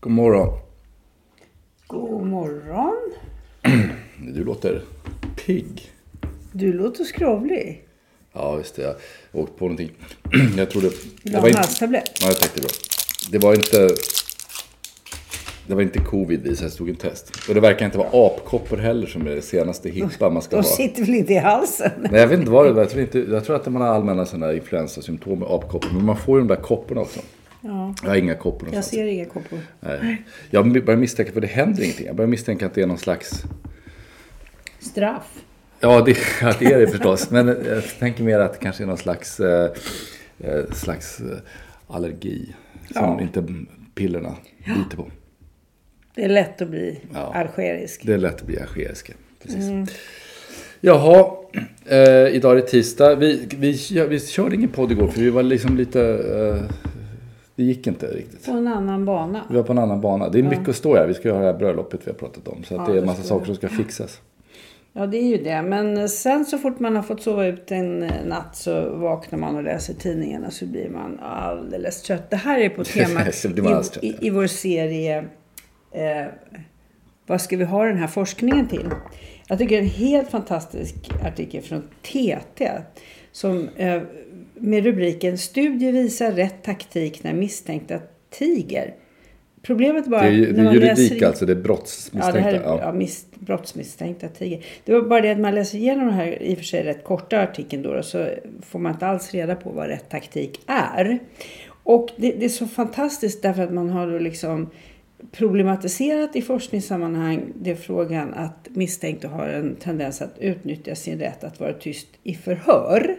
God morgon. God morgon. Du låter pigg. Du låter skrovlig. Ja, visst det. Jag har åkt på någonting. Jag trodde... Vill du det ha en halstablett? Ja, jag tänkte bra. Det var inte... Det var inte covid i, så jag stod en test. Och det verkar inte vara apkoppor heller som är det senaste hippa man ska De ha. sitter väl inte i halsen? Nej, jag vet inte vad det var. Jag tror, inte, jag tror att man har allmänna sådana influensasymptom med apkoppor. Men man får ju de där kopporna också. Ja, Jag har inga koppor jag någonstans. ser inga koppor. Nej. Jag börjar misstänka, för det händer ingenting. Jag börjar misstänka att det är någon slags... Straff. Ja, det, ja, det är det förstås. Men jag tänker mer att det kanske är någon slags, eh, eh, slags eh, allergi. Som Ja. inte pillerna biter på. Det är lätt att bli Ja. algerisk. Det är lätt att bli algeriska. Precis. Jaha, eh, idag är det tisdag. Vi, vi, ja, vi körde ingen podd igår för vi var liksom lite... Eh, det gick inte riktigt. På en annan bana. Vi var på en annan bana. Det är mycket att stå här. Vi ska ju ha det här bröllopet vi har pratat om. Så Ja, det är en massa saker som ska fixas. Ja, det är ju det. Men sen så fort man har fått sova ut en eh, natt så vaknar man och läser tidningen och så blir man alldeles trött. Det här är på temat i, i, i vår serie eh, Vad ska vi ha den här forskningen till? Jag tycker det är en helt fantastisk artikel från TT som eh, med rubriken Studie visar rätt taktik när misstänkta tiger. Problemet bara Det är, det när är man juridik läser- alltså. Det är Ja, brottsmisstänkta. det här är Ja, ja. mis, brottsmisstänkta tiger. Det var bara det att man läser igenom den här i och för sig rätt korta artikeln då, så får man inte alls reda på vad rätt taktik är. Och det, det är så fantastiskt därför att man har då liksom problematiserat i forskningssammanhang det är frågan att misstänkta har en tendens att utnyttja sin rätt att vara tyst i förhör.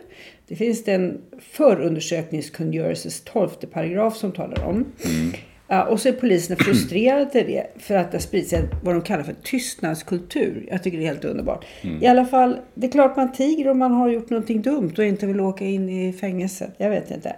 Det finns det en förundersökningskungörelses 12 paragraf som talar om. Ja, och så är polisen frustrerade till det för att det har spridits vad de kallar för tystnadskultur. Jag tycker det är helt underbart. I alla fall, det är klart man tiger om man har gjort någonting dumt och inte vill åka in i fängelset. Jag vet inte.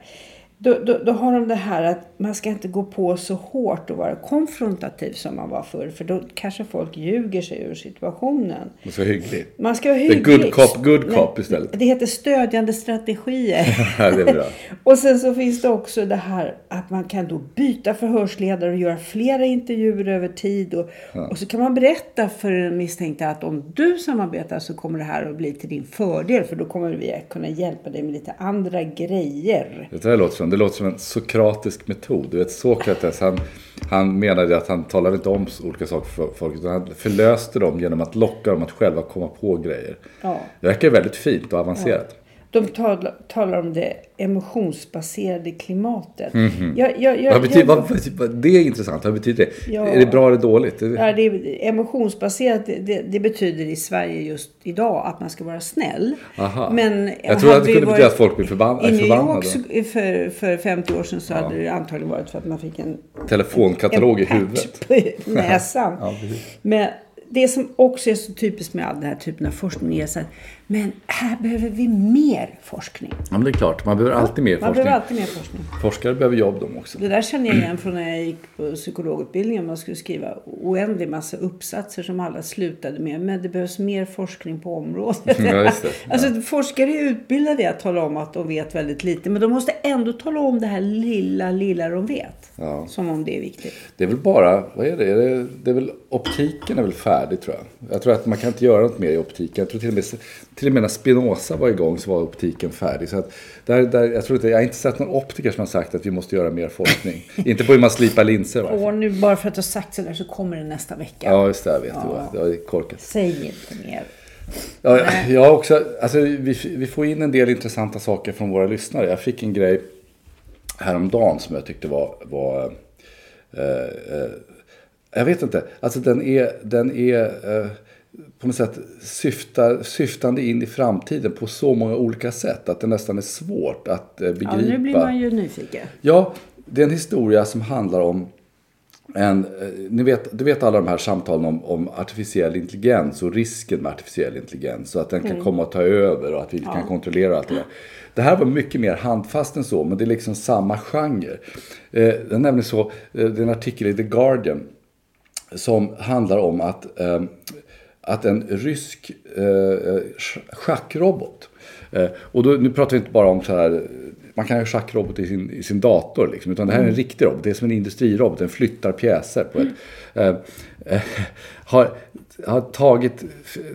Då, då, då har de det här att man ska inte gå på så hårt och vara konfrontativ som man var förr. För då kanske folk ljuger sig ur situationen. och så hygglig. Man ska vara hygglig. good cop, good cop istället. Det heter stödjande strategier. Ja, det är bra. Och sen så finns det också det här att man kan då byta förhörsledare och göra flera intervjuer över tid. Och, och så kan man berätta för den misstänkta att om du samarbetar så kommer det här att bli till din fördel. För då kommer vi att kunna hjälpa dig med lite andra grejer. Det här låter som, det låter som en sokratisk metod. Du vet Sokrates, han, han menade att han talade inte om olika saker för folk. Utan han förlöste dem genom att locka dem att själva komma på grejer. Ja. Det verkar väldigt fint och avancerat. De talar, talar om det emotionsbaserade klimatet. Jag, jag, jag, Vad betyder, vad, vad, det är intressant. Vad betyder det? Ja. Är det bra eller dåligt? Ja, det är emotionsbaserat, det, det, betyder i Sverige just idag att man ska vara snäll. Aha. Men Jag tror att det kunde betyda att folk blir förban- är I New förbannade. York för, för 50 år sedan så hade det antagligen varit för att man fick en Telefonkatalog i en patch huvudet. på näsan. Ja. Men det som också är så typiskt med all den här typen av forskning är så att men här behöver vi mer forskning. Ja, men det är klart. Man behöver alltid mer Man forskning. behöver alltid mer forskning. Forskare behöver jobb de också. Det där känner jag igen från när jag gick på psykologutbildningen. Man skulle skriva oändlig massa uppsatser som alla slutade med. Men det behövs mer forskning på området. Ja, just det. Alltså, forskare är utbildade i att tala om att de vet väldigt lite. Men de måste ändå tala om det här lilla, lilla de vet. Ja. Som om det är viktigt. Det är väl bara, vad är det? Är det, det är väl, optiken är väl färdig tror jag. Jag tror att man kan inte göra något mer i optiken. Jag tror till och med, till och med när Spinoza var igång så var optiken färdig. Så att där, där, jag, tror inte, jag har inte sett någon optiker som har sagt att vi måste göra mer forskning. inte på hur man slipar linser. Och nu bara för att du har sagt sådär så kommer det nästa vecka. Ja, just det. Jag vet. Ja. Det var korkat. Säg inte mer. Ja, jag också, alltså, vi, vi får in en del intressanta saker från våra lyssnare. Jag fick en grej häromdagen som jag tyckte var... var eh, eh, jag vet inte. Alltså den är, den är eh, på något sätt syftar, syftande in i framtiden på så många olika sätt. Att det nästan är svårt att eh, begripa. Ja, nu blir man ju nyfiken. Ja, det är en historia som handlar om en, eh, ni vet, du vet alla de här samtalen om, om artificiell intelligens och risken med artificiell intelligens. Och att den kan komma att ta över och att vi inte kan kontrollera allt det där. Det här var mycket mer handfast än så, men det är liksom samma genre. Eh, det är nämligen så, eh, det är en artikel i The Guardian som handlar om att, eh, att en rysk eh, sch- schackrobot, eh, och då, nu pratar vi inte bara om så här, man kan ha schackrobot i sin, i sin dator, liksom, utan det här är en riktig robot, det är som en industrirobot, den flyttar pjäser på ett, eh, eh, har, har tagit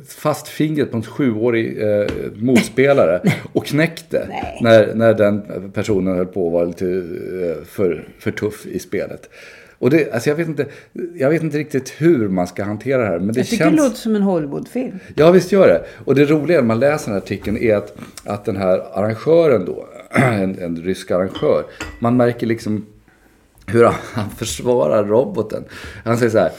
fast fingret på en sjuårig eh, motspelare och knäckt det när, när den personen höll på att vara lite eh, för, för tuff i spelet. Och det, alltså jag, vet inte, jag vet inte riktigt hur man ska hantera det här. Men det Jag tycker känns... det låter som en Hollywoodfilm. Ja, visst gör det. Och det roliga när man läser den här artikeln är att, att den här arrangören då, en, en rysk arrangör, man märker liksom hur han, han försvarar roboten. Han säger så här.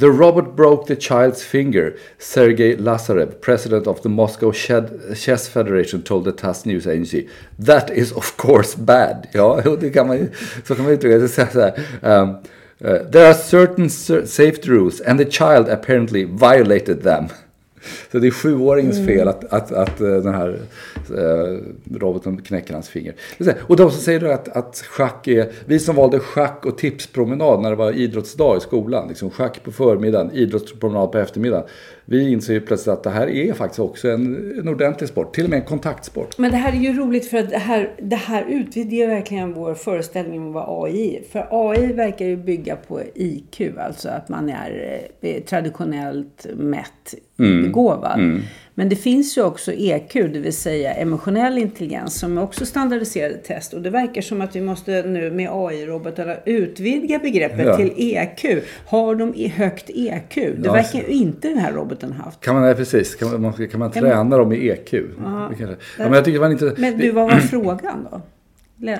The robot broke the child's finger, Sergej Lazarev, president of the Moscow Chess Federation, told the TASS News Agency. That is of course bad. Ja, det kan man ju, så kan man uttrycka det. Så här, um, uh, there are certain cer- safety rules and the child apparently violated them. Så det är sjuåringens fel att, att, att eh, den här eh, roboten knäcker hans finger. Och de som säger att, att schack är... Vi som valde schack och tipspromenad när det var idrottsdag i skolan. Liksom schack på förmiddagen, idrottspromenad på eftermiddagen. Vi inser ju plötsligt att det här är faktiskt också en, en ordentlig sport. Till och med en kontaktsport. Men det här är ju roligt för att det här, det här utvidgar verkligen vår föreställning om vad AI är. För AI verkar ju bygga på IQ, alltså att man är eh, traditionellt mätt begåvad. Men det finns ju också EQ, det vill säga emotionell intelligens, som är också standardiserade test. Och det verkar som att vi måste nu med AI-robotarna utvidga begreppet Ja. till EQ. Har de i högt EQ? Det Ja, verkar ju inte den här roboten haft. Kan man, nej, precis, kan man, kan man träna dem i EQ? Kanske- ja, men jag tycker var inte... Men du, vad var frågan då?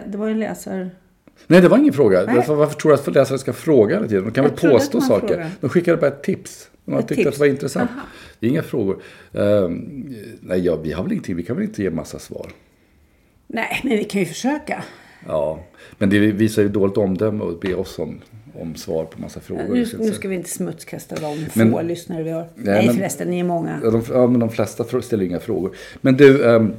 Det var ju läsare... Nej, det var ingen fråga. Nej. Varför, tror du att läsare ska fråga hela tiden? De kan Jag väl påstå saker. frågar. De skickade bara ett tips. De Ett tyckte tips. att det var intressant. Aha. Det är inga frågor. Ehm, nej, ja, vi har väl ingenting. Vi kan väl inte ge massa svar. Nej, men vi kan ju försöka. Ja, men det visar ju dåligt omdöme att be oss om, om svar på massa frågor. Nu, att nu säga. ska vi inte smutskasta de Men- få lyssnare vi har. Nej, men- förresten, ni är många. Ja, de, ja, men de flesta ställer inga frågor. Men du, um,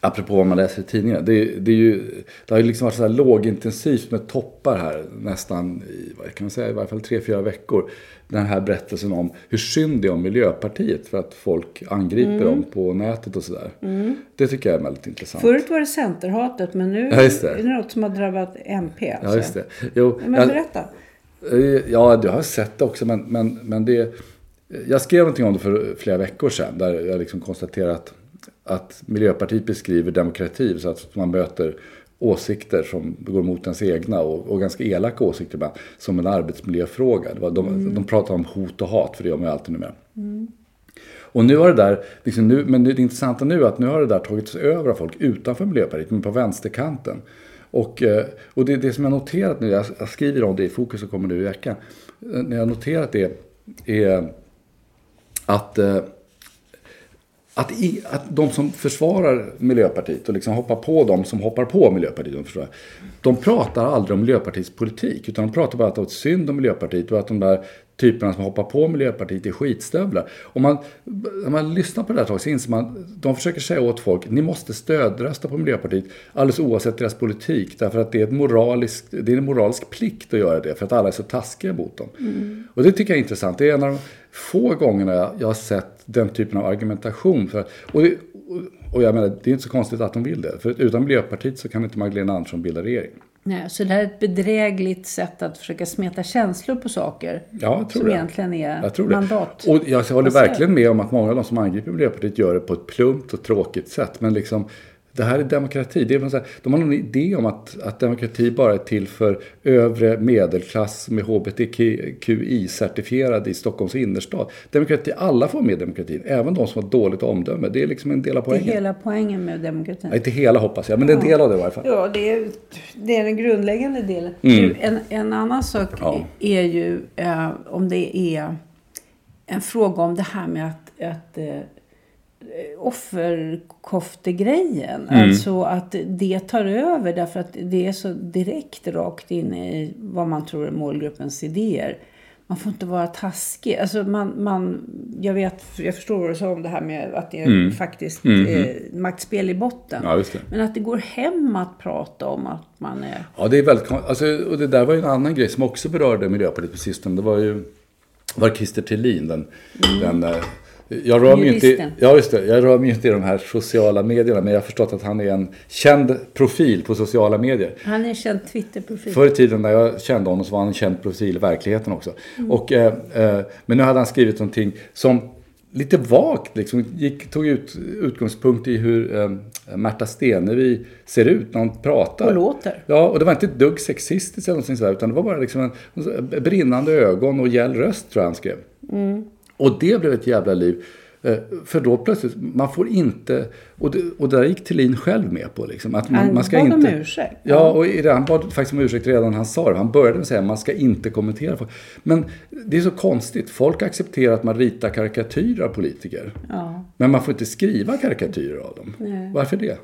apropå vad man läser i tidningarna. Det, är- det, är ju, det har ju liksom varit så här lågintensivt med toppar här nästan i, vad kan man säga, i varje fall tre, fyra veckor. Den här berättelsen om hur synd det är om Miljöpartiet för att folk angriper Mm. dem på nätet och sådär. Det tycker jag är väldigt intressant. Förut var det centerhatet, men nu Ja, det. är det något som har drabbat MP. Alltså. Ja, just det. Jo, Men jag- berätta. Eh, Ja, jag har sett det också, men, men, men det... Jag skrev någonting om det för flera veckor sedan, där jag liksom konstaterade att, att Miljöpartiet beskriver demokrati så att man möter åsikter som går mot ens egna och, och ganska elaka åsikter ibland, som en arbetsmiljöfråga. Det var, de, de pratar om hot och hat, för det gör man ju alltid numera. Och nu har det där, liksom nu, men det intressanta nu är att nu har det där tagits över av folk utanför Miljöpartiet, men på vänsterkanten. Och, eh, och det, det som jag noterat nu, jag, jag skriver om det i Fokus som kommer nu i veckan. Eh, när jag noterat det är att eh, att, i, att de som försvarar Miljöpartiet och liksom hoppar på dem som hoppar på Miljöpartiet, de, försvarar, de pratar aldrig om Miljöpartiets politik. Utan de pratar bara att det är synd om Miljöpartiet och att de där typerna som hoppar på Miljöpartiet är skitstövlar. Om man, när man lyssnar på det här tag så inser man de försöker säga åt folk, ni måste stödrösta på Miljöpartiet alldeles oavsett deras politik. Därför att det är, ett moraliskt, det är en moralisk plikt att göra det för att alla är så taskiga mot dem. Mm. Och det tycker jag är intressant. Det är en av de få gångerna jag har sett den typen av argumentation. För, och, det, och jag menar, det är inte så konstigt att de vill det. För utan Miljöpartiet så kan inte Magdalena Andersson bilda regering. Nej, så det här är ett bedrägligt sätt att försöka smeta känslor på saker. Ja, jag tror som det. egentligen är jag tror det. mandat. Och jag håller verkligen med om att många av de som angriper Miljöpartiet gör det på ett plumpt och tråkigt sätt. Men liksom, det här är demokrati. Det är här, de har någon idé om att, att demokrati bara är till för övre medelklass med hbtqi-certifierade i Stockholms innerstad. Demokrati, alla får med demokratin, även de som har dåligt omdöme. Det är liksom en del av poängen. Det är hela poängen med demokratin. Nej, inte hela hoppas jag, men det är en del av det i varje fall. Ja, det är, det är den grundläggande delen. Mm. En, en annan sak ja. är ju eh, om det är en fråga om det här med att, att eh, offerkoftegrejen. Mm. Alltså att det tar över därför att det är så direkt rakt in i vad man tror är målgruppens idéer. Man får inte vara taskig. Alltså man, man, jag, vet, jag förstår vad du sa om det här med att det är mm. faktiskt mm. Eh, maktspel i botten. Ja, Men att det går hem att prata om att man är... Ja, det är väldigt alltså, Och det där var ju en annan grej som också berörde Miljöpartiet på sistone. Det var ju var Christer Thelin, den, mm. den eh, jag rör, mig inte, i, ja, just det, jag rör mig inte i de här sociala medierna men jag har förstått att han är en känd profil på sociala medier. Han är en känd Twitter-profil. Förr i tiden när jag kände honom så var han en känd profil i verkligheten också. Mm. Och, eh, eh, men nu hade han skrivit någonting som lite vagt liksom, gick, tog ut utgångspunkt i hur eh, Märta Stenevi ser ut när hon pratar. Och låter. Ja, och det var inte ett dugg sexistiskt eller någonting sådär utan det var bara liksom en, en brinnande ögon och gäll röst tror jag han skrev. Mm. Och det blev ett jävla liv. Eh, för då plötsligt, man får inte, och det, och det där gick Thelin själv med på. Liksom, att man, han man ska bad inte, om ursäkt. Ja, och han bad faktiskt om ursäkt redan han sa det. Han började med att säga att man ska inte kommentera. Men det är så konstigt. Folk accepterar att man ritar karikatyrer av politiker. Ja. Men man får inte skriva karikatyrer av dem. Nej. Varför det?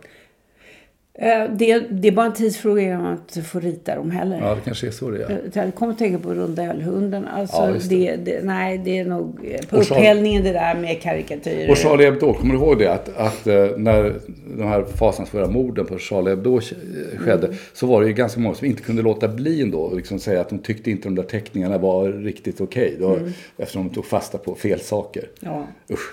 Eh, det, det är bara en tidsfråga om att få rita dem heller. Ja, det kanske är så det är. Jag kommer att tänka på rondellhunden. Alltså, Ja, det. det. Det, nej, det är nog på Charlie- upphällningen det där med karikatyrer. Och Charlie Hebdo, kommer du ihåg det? Att, att eh, när de här fasansfulla morden på Charlie Hebdo eh, skedde så var det ju ganska många som inte kunde låta bli ändå och liksom säga att de tyckte inte de där teckningarna var riktigt okej. Okay, Eftersom de tog fasta på fel saker. Ja. Usch.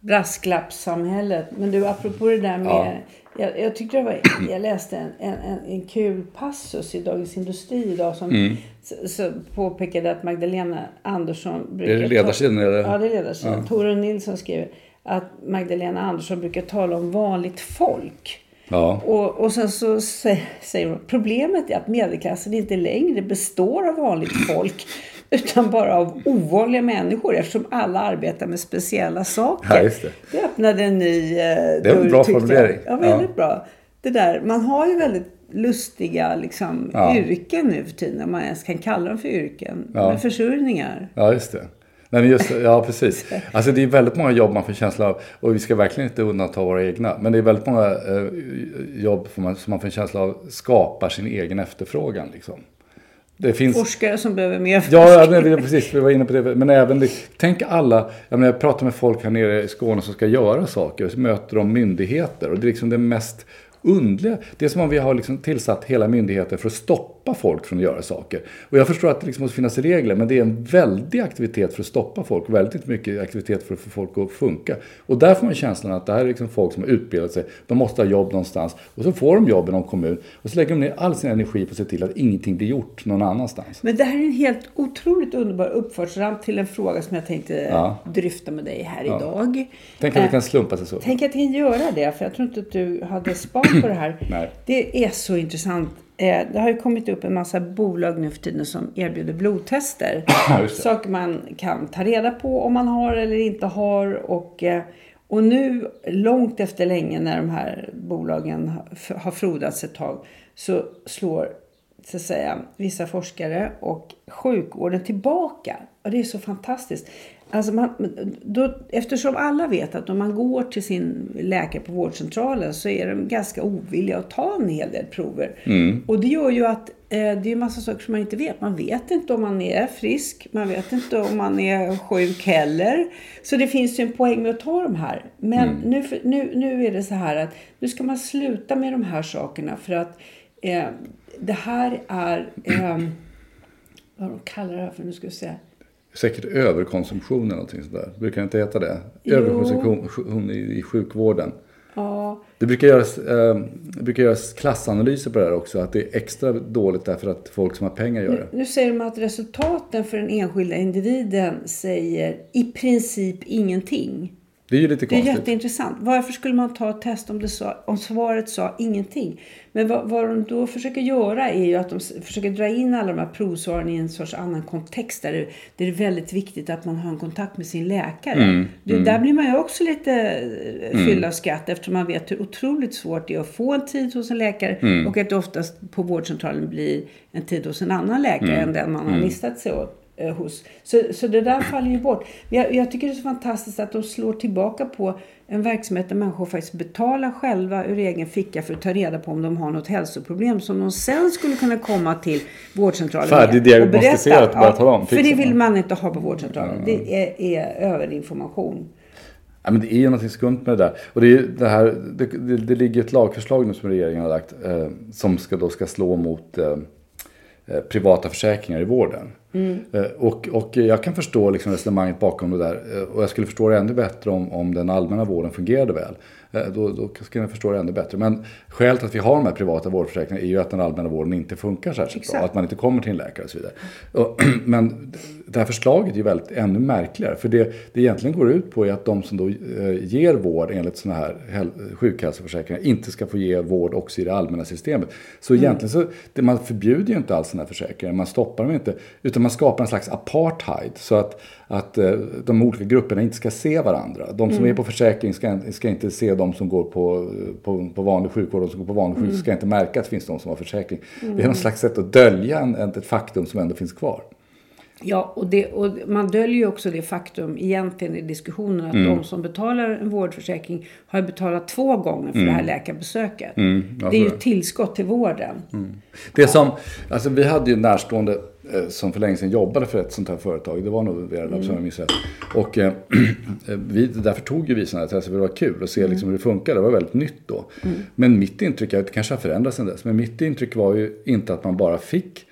Brasklappssamhället. Men du, apropå det där med... Ja. Jag, jag tyckte det var... Jag läste en, en, en, kul passus i Dagens Industri idag som Mm. så, så påpekade att Magdalena Andersson brukar... Är det ledarsidan eller? Ja, det är ledarsidan. Torun Nilsson skriver att Magdalena Andersson brukar tala om vanligt folk. Ja. Och, och sen så sä- säger hon problemet är att medelklassen inte längre består av vanligt folk utan bara av ovanliga människor eftersom alla arbetar med speciella saker. Ja, det. det öppnade en ny eh, Det är en bra jag. formulering. Ja, väldigt Ja. bra. Det där, man har ju väldigt lustiga liksom, Ja. yrken nu för tiden, om man ens kan kalla dem för yrken. Ja. Med försörjningar. Ja, just det. Nej, men just, ja, precis. Alltså det är väldigt många jobb man får känsla av, och vi ska verkligen inte undanta våra egna, men det är väldigt många eh, jobb som man, som man får en känsla av skapar sin egen efterfrågan. Liksom. Det finns... Forskare som behöver mer Ja, ja precis. Vi var inne på det. Men även, tänk alla, jag, menar, jag pratar med folk här nere i Skåne som ska göra saker. Så möter de myndigheter. Och det är liksom det mest undliga. Det är som om vi har liksom tillsatt hela myndigheter för att stoppa folk från att göra saker. Och jag förstår att det liksom måste finnas regler. Men det är en väldig aktivitet för att stoppa folk. Väldigt mycket aktivitet för att få folk att funka. Och där får man känslan att det här är liksom folk som har utbildat sig. De måste ha jobb någonstans. Och så får de jobb i någon kommun. Och så lägger de ner all sin energi på att se till att ingenting blir gjort någon annanstans. Men det här är en helt otroligt underbar uppfartsramp till en fråga som jag tänkte Ja. dryfta med dig här Ja. idag. Tänk att det Eh, kan slumpa sig så. Tänk att jag kan göra det, för jag tror inte att du hade span på det här. Nej. Det är så intressant eh, det har ju kommit upp en massa bolag nu för tiden som erbjuder blodtester. Saker man kan ta reda på om man har eller inte har. Och, eh, och nu, långt efter länge när de här bolagen har- har frodats ett tag, så slår så att säga, vissa forskare och sjukvården tillbaka. Och det är så fantastiskt. Alltså man, då, eftersom alla vet att om man går till sin läkare på vårdcentralen så är de ganska ovilliga att ta en hel del prover. Och det gör ju att eh, det är en massa saker som man inte vet. Man vet inte om man är frisk, man vet inte om man är sjuk heller. Så det finns ju en poäng med att ta de här. Men nu, för- nu, nu är det så här att nu ska man sluta med de här sakerna för att eh, det här är, eh, vad de kallar det här för, nu ska vi se. Säkert överkonsumtion eller någonting sådär. Brukar det inte heta det? Jo. Överkonsumtion i, sjukvården. Ja, Det brukar, göras, eh, det brukar göras klassanalyser på det här också. Att det är extra dåligt därför att folk som har pengar gör det. nu säger de att resultaten för den enskilda individen säger i princip ingenting. Det är ju lite Det är konstigt. jätteintressant. Varför skulle man ta ett test om, det sa, om svaret sa ingenting? Men vad, vad de då försöker göra är ju att de försöker dra in alla de här provsvaren i en sorts annan kontext. Där det, där det är väldigt viktigt att man har en kontakt med sin läkare. Mm, det, Där blir man ju också lite mm. fylld av skratt eftersom man vet hur otroligt svårt det är att få en tid hos en läkare. Mm. Och att det oftast på vårdcentralen blir en tid hos en annan läkare Mm. än den man har listat sig åt eh, hos. Så, så det där faller ju bort. Jag, jag tycker det är så fantastiskt att de slår tillbaka på en verksamhet där människor faktiskt betalar själva ur egen ficka för att ta reda på om de har något hälsoproblem som de sen skulle kunna komma till vårdcentralen med Färdigdiagnostiserat, och bara tala om, För det vill man inte ha på vårdcentralen. Det är, är överinformation. Ja, men det är ju något skumt med det där. Och det, är det, här, det, det, det ligger ett lagförslag nu som regeringen har lagt eh, som ska, då ska slå mot eh, eh, privata försäkringar i vården. Eh, och, och jag kan förstå liksom resonemanget bakom det där. Eh, och jag skulle förstå det ännu bättre om, om den allmänna vården fungerade väl. Eh, då, då skulle jag förstå det ännu bättre. Men skälet till att vi har de här privata vårdförsäkringarna är ju att den allmänna vården inte funkar särskilt bra. Exakt. Att man inte kommer till en läkare och så vidare. Och, men det här förslaget är ju väldigt ännu märkligare. För det det egentligen går ut på är att de som då eh, ger vård enligt sådana här häl- sjukhälsoförsäkringar inte ska få ge vård också i det allmänna systemet. Så egentligen så, det, man förbjuder ju inte alls sådana här försäkringar, man stoppar dem inte. Utan man skapar en slags apartheid så att, att eh, de olika grupperna inte ska se varandra. De som är på försäkring ska, ska inte se de som går på, på, på vanlig sjukvård, de som går på vanlig sjukvård ska inte märka att det finns de som har försäkring. Det är någon slags sätt att dölja en, ett faktum som ändå finns kvar. Ja, och, det, och man döljer ju också det faktum egentligen i diskussionen att de som betalar en vårdförsäkring har betalat två gånger för det här läkarbesöket. jag det är ju ett tillskott till vården. Det som, alltså vi hade ju en närstående eh, som för länge sedan jobbade för ett sånt här företag. Det var nog Veralab som jag minns rätt. Och eh, vi, därför tog ju vi sådana här tester för det var kul att se liksom hur det funkar. Det var väldigt nytt då. Men mitt intryck, det kanske har förändrats sedan dess, men mitt intryck var ju inte att man bara fick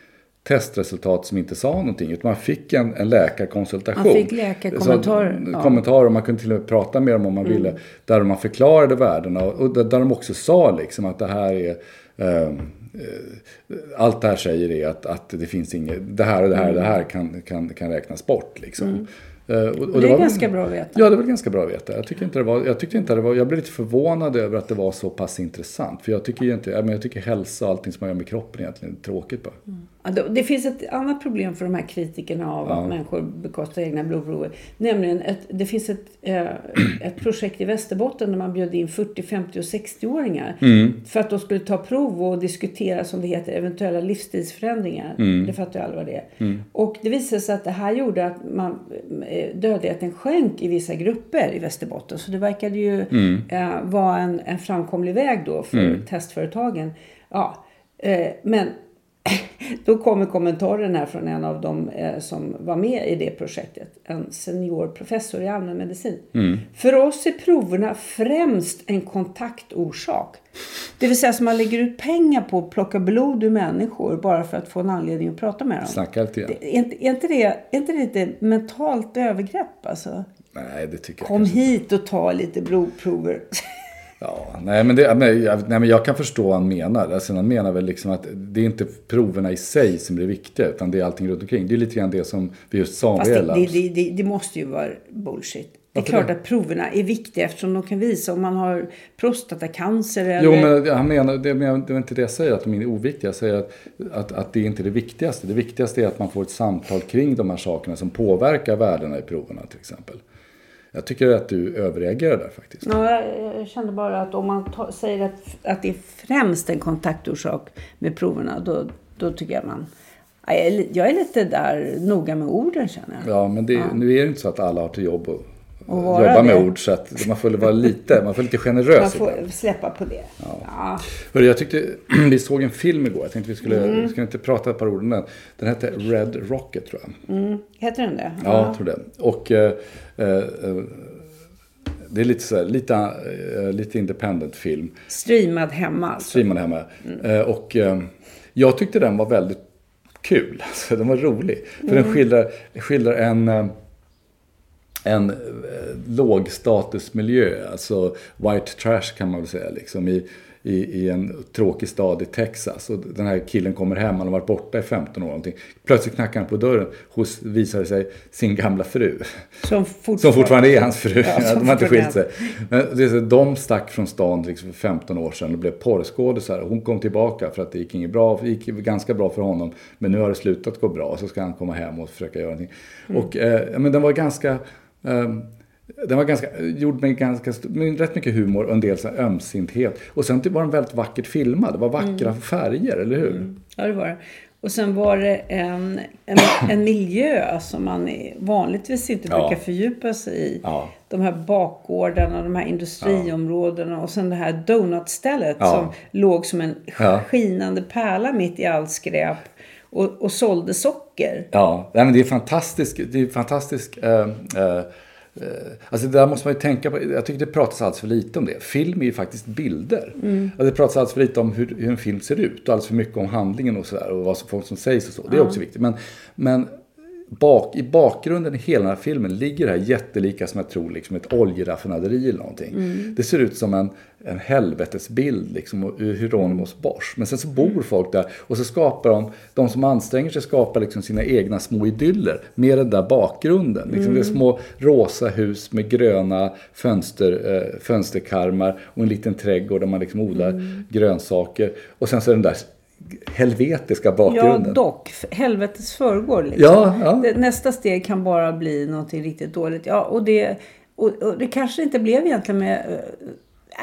testresultat som inte sa någonting. Utan man fick en, en läkarkonsultation. Man fick läkarkommentarer, Så, ja. Mm. Kommentarer och man kunde till och med prata med dem om man ville. Där man förklarade värdena och, och där, där de också sa liksom att det här är ehm, eh, allt det här säger är att, att det finns inget, det här och det här och det här kan, kan, kan räknas bort. Liksom. Eh, och, och Mm. det är var- ganska bra att veta. Ja, det var ganska bra att veta. Jag, tycker inte det var, jag tyckte inte det var, jag blev lite förvånad över att det var så pass intressant. För jag tycker inte, jag, tycker hälsa och allting som man gör med kroppen egentligen är tråkigt bara. Ja, det- finns ett annat problem för de här kritikerna av att människor bekostar egna blodprover. Nämligen att det finns ett, eh, ett projekt i Västerbotten där man bjöd in 40, 50 och 60-åringar. För att de skulle ta prov och diskutera, som det heter, eventuella livsstilsförändringar. Det fattar ju alla vad det är. Och det visade sig att det här gjorde att man, eh, dödligheten sjönk i vissa grupper i Västerbotten. Så det verkade ju eh, vara en, en framkomlig väg då för testföretagen. Ja, eh, men då kommer kommentaren här från en av dem eh, som var med i det projektet. En senior professor i allmänmedicin. För oss är proverna främst en kontaktorsak. Det vill säga att man lägger ut pengar på att plocka blod ur människor bara för att få en anledning att prata med dem. Snacka lite grann. Det- Är inte, är, inte det, är inte det lite mentalt övergrepp alltså? Nej, det tycker jag Kom hit och ta lite blodprover. Ja, nej men, det, nej, jag, nej men jag kan förstå vad han menar. Alltså, han menar väl liksom att det är inte proverna i sig som är viktiga utan det är allting runt omkring. Det är lite grann det som vi just sa Fast det, det, det, det, måste ju vara bullshit. Det är Varför klart det? att proverna är viktiga eftersom de kan visa om man har prostatacancer eller... Jo, men han menar, det, men det är inte det jag säger, att de är oviktiga. Jag säger att, att, att det inte är det viktigaste. Det viktigaste är att man får ett samtal kring de här sakerna som påverkar värdena i proverna till exempel. Jag tycker att du överreagerar där faktiskt. Ja, jag, jag kände bara att om man ta, säger att, att det är främst en kontaktorsak med proverna, då, då tycker jag man... Ja, Jag är, jag är lite där noga med orden känner jag. Ja, men det, nu är det inte så att alla har till jobb att jobba med det. ord. Så att man får vara lite, man får lite generös Man får ibland. släppa på det. Ja. Hörru, jag tyckte, vi såg en film igår. Jag tänkte vi skulle, Mm. skulle inte prata ett par ord om den. Den hette Red Rocket tror jag. Heter den det? Ja, jag tror det. Och eh, eh, eh, det är lite, så här, lite, eh, lite independent film. Streamad hemma alltså. Streamad hemma. Eh, och eh, jag tyckte den var väldigt kul. Alltså, den var rolig. För den skildrar, skildrar en, eh, en eh, lågstatusmiljö. Alltså white trash kan man väl säga. Liksom, i, i, I en tråkig stad i Texas. Och den här killen kommer hem, han har varit borta i 15 år. Någonting. Plötsligt knackar han på dörren hos, visar det sig, sin gamla fru. Som fortfarande, Som fortfarande är hans fru. Ja, de har inte skilt sig. Men det är så, de stack från stan liksom för 15 år sedan och blev porrskådisar. Hon kom tillbaka för att det gick inget bra. Det gick ganska bra för honom. Men nu har det slutat gå bra. Så ska han komma hem och försöka göra någonting. Mm. Och, eh, men den var ganska... ehm, den var ganska, gjord med, ganska, med rätt mycket humor och en del så ömsinthet. Och sen typ var den väldigt vackert filmad. Det var vackra Mm. färger, eller hur? Ja, det var det. Och sen var det en, en, en miljö som man vanligtvis inte Ja. brukar fördjupa sig i. Ja. De här bakgårdarna, de här industriområdena och sen det här donutstället Ja. som låg som en Ja. skinande pärla mitt i allt skräp och, och sålde socker. Ja, nej, men det är fantastiskt. Det är fantastiskt. Eh, eh, eh, alltså det där måste man ju tänka på. Jag tycker det pratas alldeles för lite om det. Film är ju faktiskt bilder. Alltså det pratas alldeles för lite om hur, hur en film ser ut. Och alldeles för mycket om handlingen och sådär. Och vad som, folk som sägs och så. Det är också viktigt. Men, men bak, i bakgrunden i hela den här filmen ligger det här jättelika som jag tror liksom ett oljeraffinaderi eller någonting. Det ser ut som en, en helvetesbild liksom ur Hieronymus Bosch. Men sen så bor folk där och så skapar de, de som anstränger sig skapar liksom sina egna små idyller med den där bakgrunden. Liksom Det är små rosa hus med gröna fönster, eh, fönsterkarmar och en liten trädgård där man liksom odlar grönsaker. Och sen så är den där helvetiska Ja, bakgrunden. dock. Helvetes förrgår liksom. Ja, ja. Nästa steg kan bara bli någonting riktigt dåligt. Ja, och det, och, och det kanske inte blev egentligen med... eh,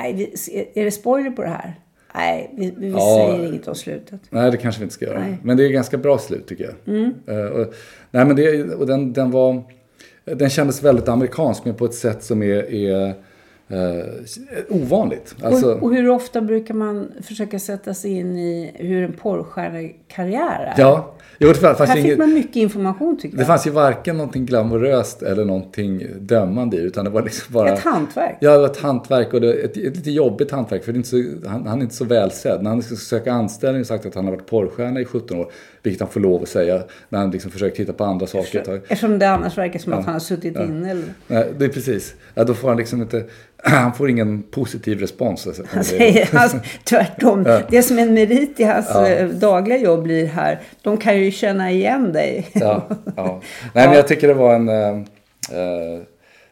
nej, är det spoiler på det här? Nej, vi, vi Ja. säger inget om slutet. Nej, det kanske vi inte ska göra. Nej. Men det är ganska bra slut tycker jag. Eh, och, nej, men det, och den, den var... Den kändes väldigt amerikansk men på ett sätt som är, är eh, ovanligt. Alltså, och, och hur ofta brukar man försöka sätta sig in i hur en porrstjärnekarriär är? ja, jo, det fanns, Här fick inget, man mycket information tycker det jag. fanns ju varken någonting glamoröst eller någonting dömande i utan det var liksom bara... Ett hantverk. Ja, det var ett hantverk och det, ett, ett lite jobbigt hantverk för det är inte så, han, han är inte så välsedd. När han ska söka anställning och sagt att han har varit porrstjärna i 17 år, vilket han får lov att säga när han liksom försöker titta på andra saker tag. Eftersom det annars verkar som att han har suttit inne. Eller... Nej, det är precis. Ja, då får han liksom inte... Han får ingen positiv respons. Alltså, Han säger alltså, tvärtom. Det som är en merit i hans eh, dagliga jobb blir här. De kan ju känna igen dig. Ja, ja. Nej, men jag tycker det var en... eh, eh,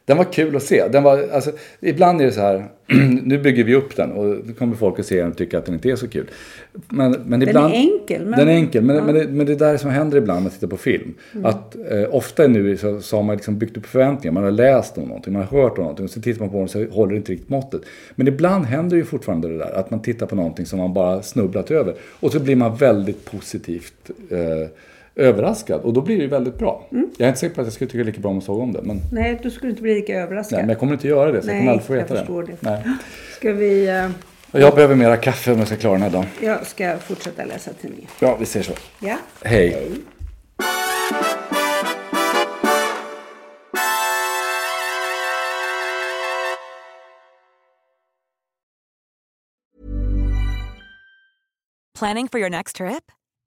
den var kul att se. Den var, alltså, ibland är det så här, nu bygger vi upp den och då kommer folk att se den och tycka att den inte är så kul. Men, men är ibland, enkel, men- Den är enkel, men, men, det, men det är där som händer ibland när man tittar på film. Att eh, ofta nu så, så har man liksom byggt upp förväntningar, man har läst om någonting, man har hört om någonting och så tittar man på den så håller det inte riktigt måttet. Men ibland händer ju fortfarande det där, att man tittar på någonting som man bara snubblat över. Och så blir man väldigt positivt eh, överraskad och då blir det väldigt bra. Mm. Jag är inte säker på att jag skulle tycka lika bra om jag såg om det. Men, Nej, du skulle inte bli lika överraskad. nej, men jag kommer inte göra det, så jag Nej, kommer aldrig få jag veta förstår det. det. Nej. Ska vi... Och jag behöver mera kaffe om jag ska klara den här dagen. Jag ska fortsätta läsa tidningen. Ja, vi ser så. Ja. Hej. Planning for your next trip?